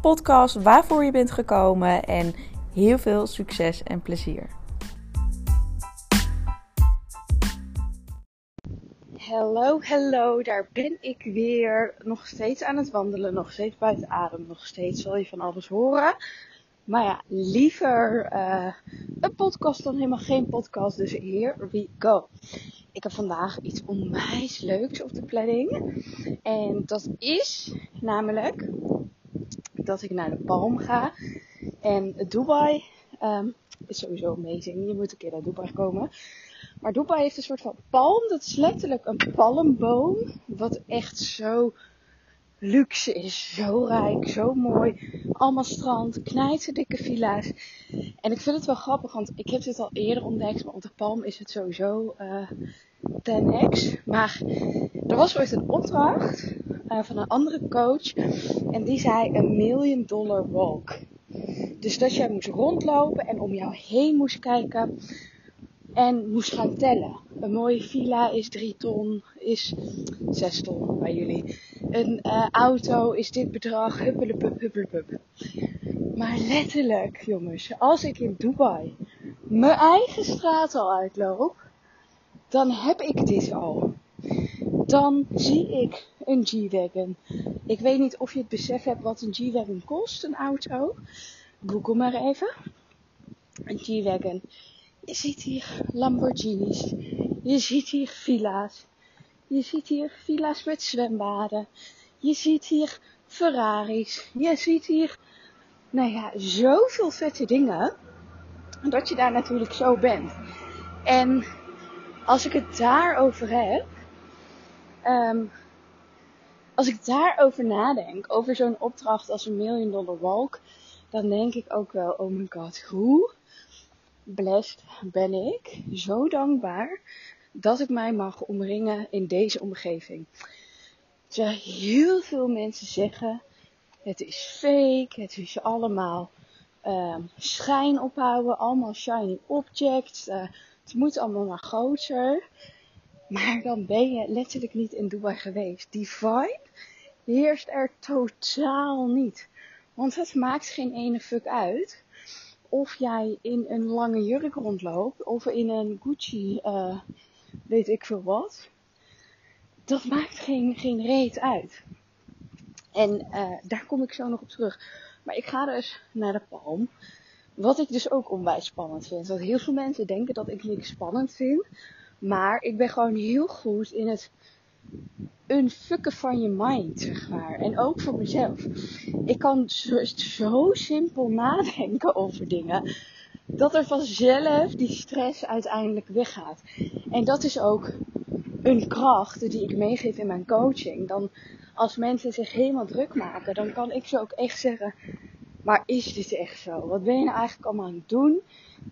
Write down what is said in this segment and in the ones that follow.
podcast waarvoor je bent gekomen en heel veel succes en plezier. Hallo, hallo, daar ben ik weer. Nog steeds aan het wandelen, nog steeds buiten adem, nog steeds zal je van alles horen. Maar ja, liever uh, een podcast dan helemaal geen podcast. Dus here we go. Ik heb vandaag iets onwijs leuks op de planning. En dat is namelijk dat ik naar de Palm ga. En Dubai um, is sowieso amazing. Je moet een keer naar Dubai komen. Maar Dubai heeft een soort van palm. Dat is letterlijk een palmboom. Wat echt zo luxe is. Zo rijk, zo mooi. Allemaal strand, dikke villa's. En ik vind het wel grappig, want ik heb dit al eerder ontdekt. Maar op de Palm is het sowieso uh, 10x. Maar er was ooit een opdracht van een andere coach. En die zei een million dollar walk. Dus dat jij moest rondlopen en om jou heen moest kijken. En moest gaan tellen. Een mooie villa is 3 ton, is 6 ton bij jullie. Een uh, auto is dit bedrag, huppelepup, huppelepup. Maar letterlijk, jongens, als ik in Dubai mijn eigen straat al uitloop, dan heb ik dit al. Dan zie ik een G-Wagon. Ik weet niet of je het besef hebt wat een G-Wagon kost, een auto. Google maar even. Een G-Wagon. Je ziet hier Lamborghinis. Je ziet hier villa's. Je ziet hier villa's met zwembaden. Je ziet hier Ferraris. Je ziet hier, nou ja, zoveel vette dingen. Dat je daar natuurlijk zo bent. En als ik het daarover heb, um, als ik daarover nadenk, over zo'n opdracht als een million dollar walk, dan denk ik ook wel, oh my god, hoe blessed ben ik, zo dankbaar dat ik mij mag omringen in deze omgeving. Terwijl heel veel mensen zeggen, het is fake, het is allemaal um, schijn ophouden, allemaal shiny objects, uh, het moet allemaal maar groter. Maar dan ben je letterlijk niet in Dubai geweest. Die vibe heerst er totaal niet. Want het maakt geen ene fuck uit of jij in een lange jurk rondloopt of in een Gucci, uh, weet ik veel wat. Dat maakt geen, geen reet uit. En uh, daar kom ik zo nog op terug. Maar ik ga dus naar de Palm. Wat ik dus ook onwijs spannend vind. Want heel veel mensen denken dat ik niks spannend vind. Maar ik ben gewoon heel goed in het unfucken van je mind, zeg maar. En ook voor mezelf. Ik kan zo, zo simpel nadenken over dingen. Dat er vanzelf die stress uiteindelijk weggaat. En dat is ook een kracht die ik meegeef in mijn coaching. Dan als mensen zich helemaal druk maken, dan kan ik ze ook echt zeggen. Maar is dit echt zo? Wat ben je nou eigenlijk allemaal aan het doen?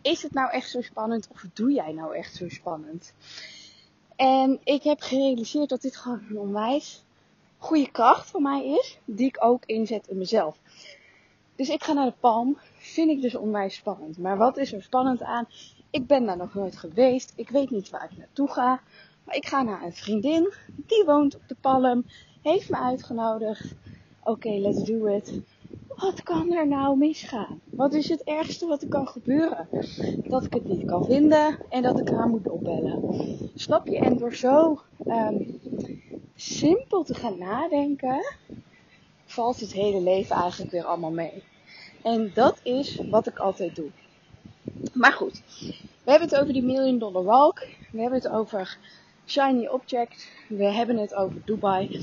Is het nou echt zo spannend of doe jij nou echt zo spannend? En ik heb gerealiseerd dat dit gewoon een onwijs goede kracht voor mij is, die ik ook inzet in mezelf. Dus ik ga naar de Palm, vind ik dus onwijs spannend. Maar wat is er spannend aan? Ik ben daar nog nooit geweest, ik weet niet waar ik naartoe ga. Maar ik ga naar een vriendin, die woont op de Palm, heeft me uitgenodigd. Oké, let's do it wat kan er nou misgaan? Wat is het ergste wat er kan gebeuren? Dat ik het niet kan vinden en dat ik haar moet opbellen. Snap je? En door zo um, simpel te gaan nadenken, valt het hele leven eigenlijk weer allemaal mee. En dat is wat ik altijd doe. Maar goed, we hebben het over die million dollar walk. We hebben het over shiny object. We hebben het over Dubai.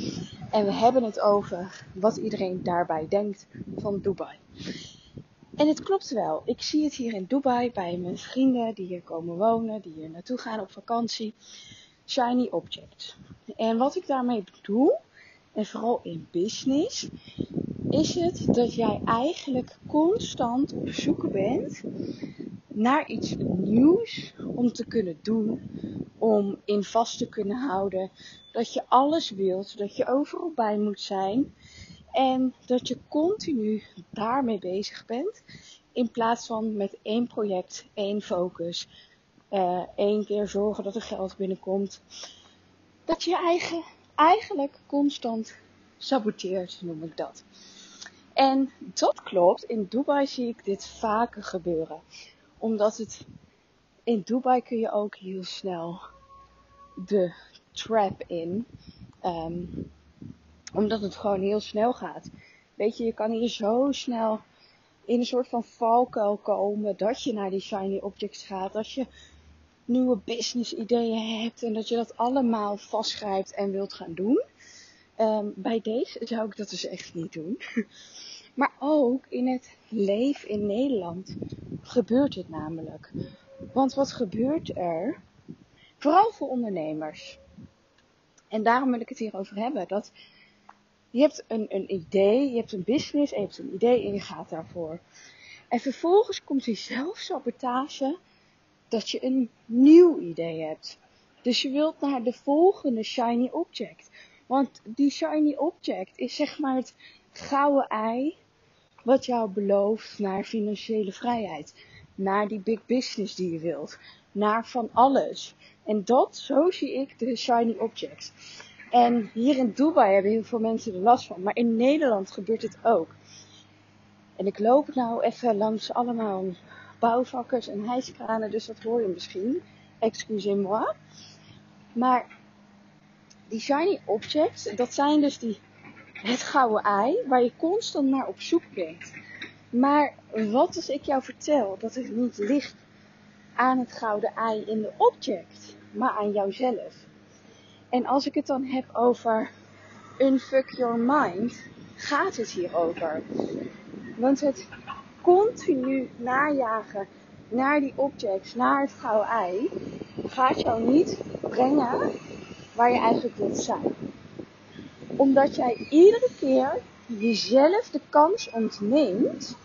En we hebben het over wat iedereen daarbij denkt van Dubai. En het klopt wel. Ik zie het hier in Dubai bij mijn vrienden die hier komen wonen, die hier naartoe gaan op vakantie. Shiny objects. En wat ik daarmee bedoel, en vooral in business, is het dat jij eigenlijk constant op zoek bent naar iets nieuws om te kunnen doen, om in vast te kunnen houden, dat je alles wilt, dat je overal bij moet zijn en dat je continu daarmee bezig bent in plaats van met één project, één focus, uh, één keer zorgen dat er geld binnenkomt, dat je je eigen eigenlijk constant saboteert, noem ik dat. En dat klopt. In Dubai zie ik dit vaker gebeuren. Omdat het in Dubai kun je ook heel snel de trap in. Um, omdat het gewoon heel snel gaat. Weet je, je kan hier zo snel in een soort van valkuil komen dat je naar die shiny objects gaat. Dat je nieuwe business ideeën hebt en dat je dat allemaal vastgrijpt en wilt gaan doen. Um, bij deze zou ik dat dus echt niet doen. Maar ook in het leven in Nederland gebeurt dit namelijk. Want wat gebeurt er? Vooral voor ondernemers. En daarom wil ik het hierover hebben. Dat je hebt een, een idee, je hebt een business je hebt een idee en je gaat daarvoor. En vervolgens komt die zelfsabotage dat je een nieuw idee hebt. Dus je wilt naar de volgende shiny object. Want die shiny object is zeg maar het gouden ei wat jou belooft naar financiële vrijheid. Naar die big business die je wilt. Naar van alles. En dat, zo zie ik de shiny objects. En hier in Dubai hebben heel veel mensen er last van. Maar in Nederland gebeurt het ook. En ik loop nou even langs allemaal bouwvakkers en hijskranen, dus dat hoor je misschien. Excusez-moi. Maar die shiny objects, dat zijn dus die, het gouden ei waar je constant naar op zoek bent. Maar wat als ik jou vertel dat het niet ligt aan het gouden ei in de object, maar aan jouzelf? En als ik het dan heb over unfuck your mind, gaat het hier over. Want het continu najagen naar die objects, naar het gouden ei, gaat jou niet brengen waar je eigenlijk wilt zijn. Omdat jij iedere keer jezelf de kans ontneemt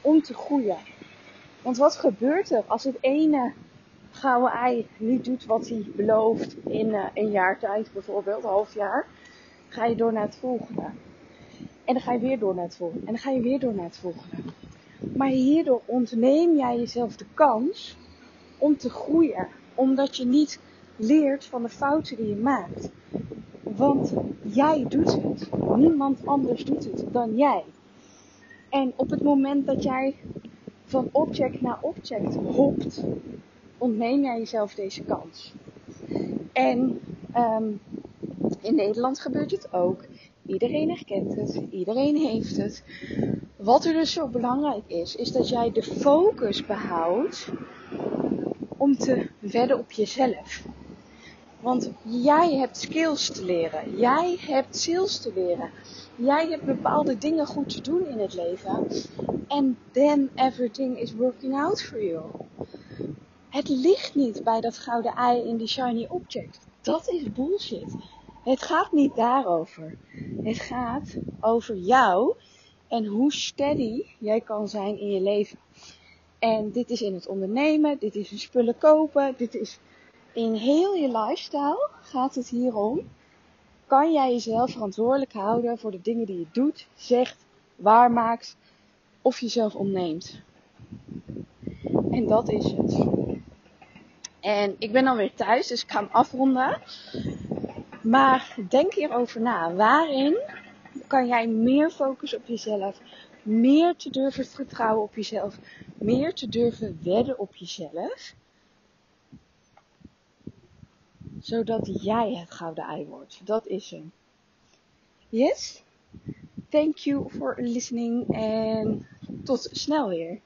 om te groeien. Want wat gebeurt er als het ene gouden ei niet doet wat hij belooft in uh, een jaar tijd, bijvoorbeeld, een half jaar? Ga je door naar het volgende. En dan ga je weer door naar het volgende. En dan ga je weer door naar het volgende. Maar hierdoor ontneem jij jezelf de kans om te groeien. Omdat je niet leert van de fouten die je maakt. Want jij doet het. Niemand anders doet het dan jij. En op het moment dat jij van object naar object hopt, ontneem jij jezelf deze kans. En um, in Nederland gebeurt het ook. Iedereen herkent het, iedereen heeft het. Wat er dus zo belangrijk is, is dat jij de focus behoudt om te wedden op jezelf. Want jij hebt skills te leren. Jij hebt sales te leren. Jij hebt bepaalde dingen goed te doen in het leven. And then everything is working out for you. Het ligt niet bij dat gouden ei in die shiny object. Dat is bullshit. Het gaat niet daarover. Het gaat over jou en hoe steady jij kan zijn in je leven. En dit is in het ondernemen, dit is in spullen kopen, dit is in heel je lifestyle gaat het hier om. Kan jij jezelf verantwoordelijk houden voor de dingen die je doet, zegt, waarmaakt of jezelf ontneemt? En dat is het. En ik ben dan weer thuis, dus ik ga hem afronden. Maar denk hierover na. Waarin kan jij meer focussen op jezelf? Meer te durven vertrouwen op jezelf? Meer te durven wedden op jezelf? Zodat jij het gouden ei wordt. Dat is hem. Yes? Thank you for listening en tot snel weer.